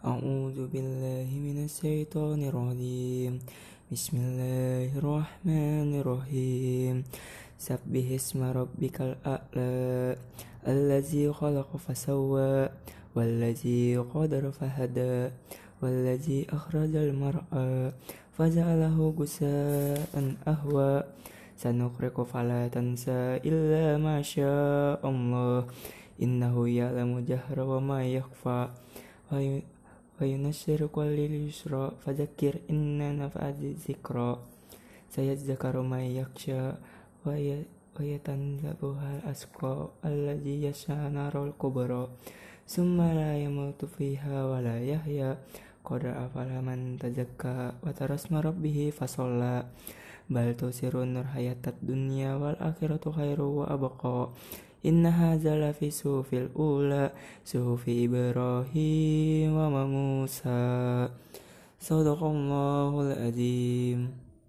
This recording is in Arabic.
أعوذ بالله من الشيطان الرجيم. بسم الله الرحمن الرحيم. سبح اسم ربك الأعلى الذي خلق فسوى والذي قدر فهدى والذي أخرج المرعى فجعله غثاء أهوى. سنقرئك فلا تنسى إلا ما شاء الله إنه يعلم الجهر وما يخفى wa yunasyiruka lil yusra fadzakir inna nafa'ati dzikra sayadzakaru may yakhsha wa ya, yatanzabuha asqa alladzi yashanarul kubra. Summa la yamutu fiha wa la yahya. Qad afala man tazakka wa tarasma rabbih bal tusirun nur hayatad dunya wal akhiratu khairu wa abqa. إن هذا لفي صحف الأولى صحف إبراهيم وموسى. صدق الله العظيم.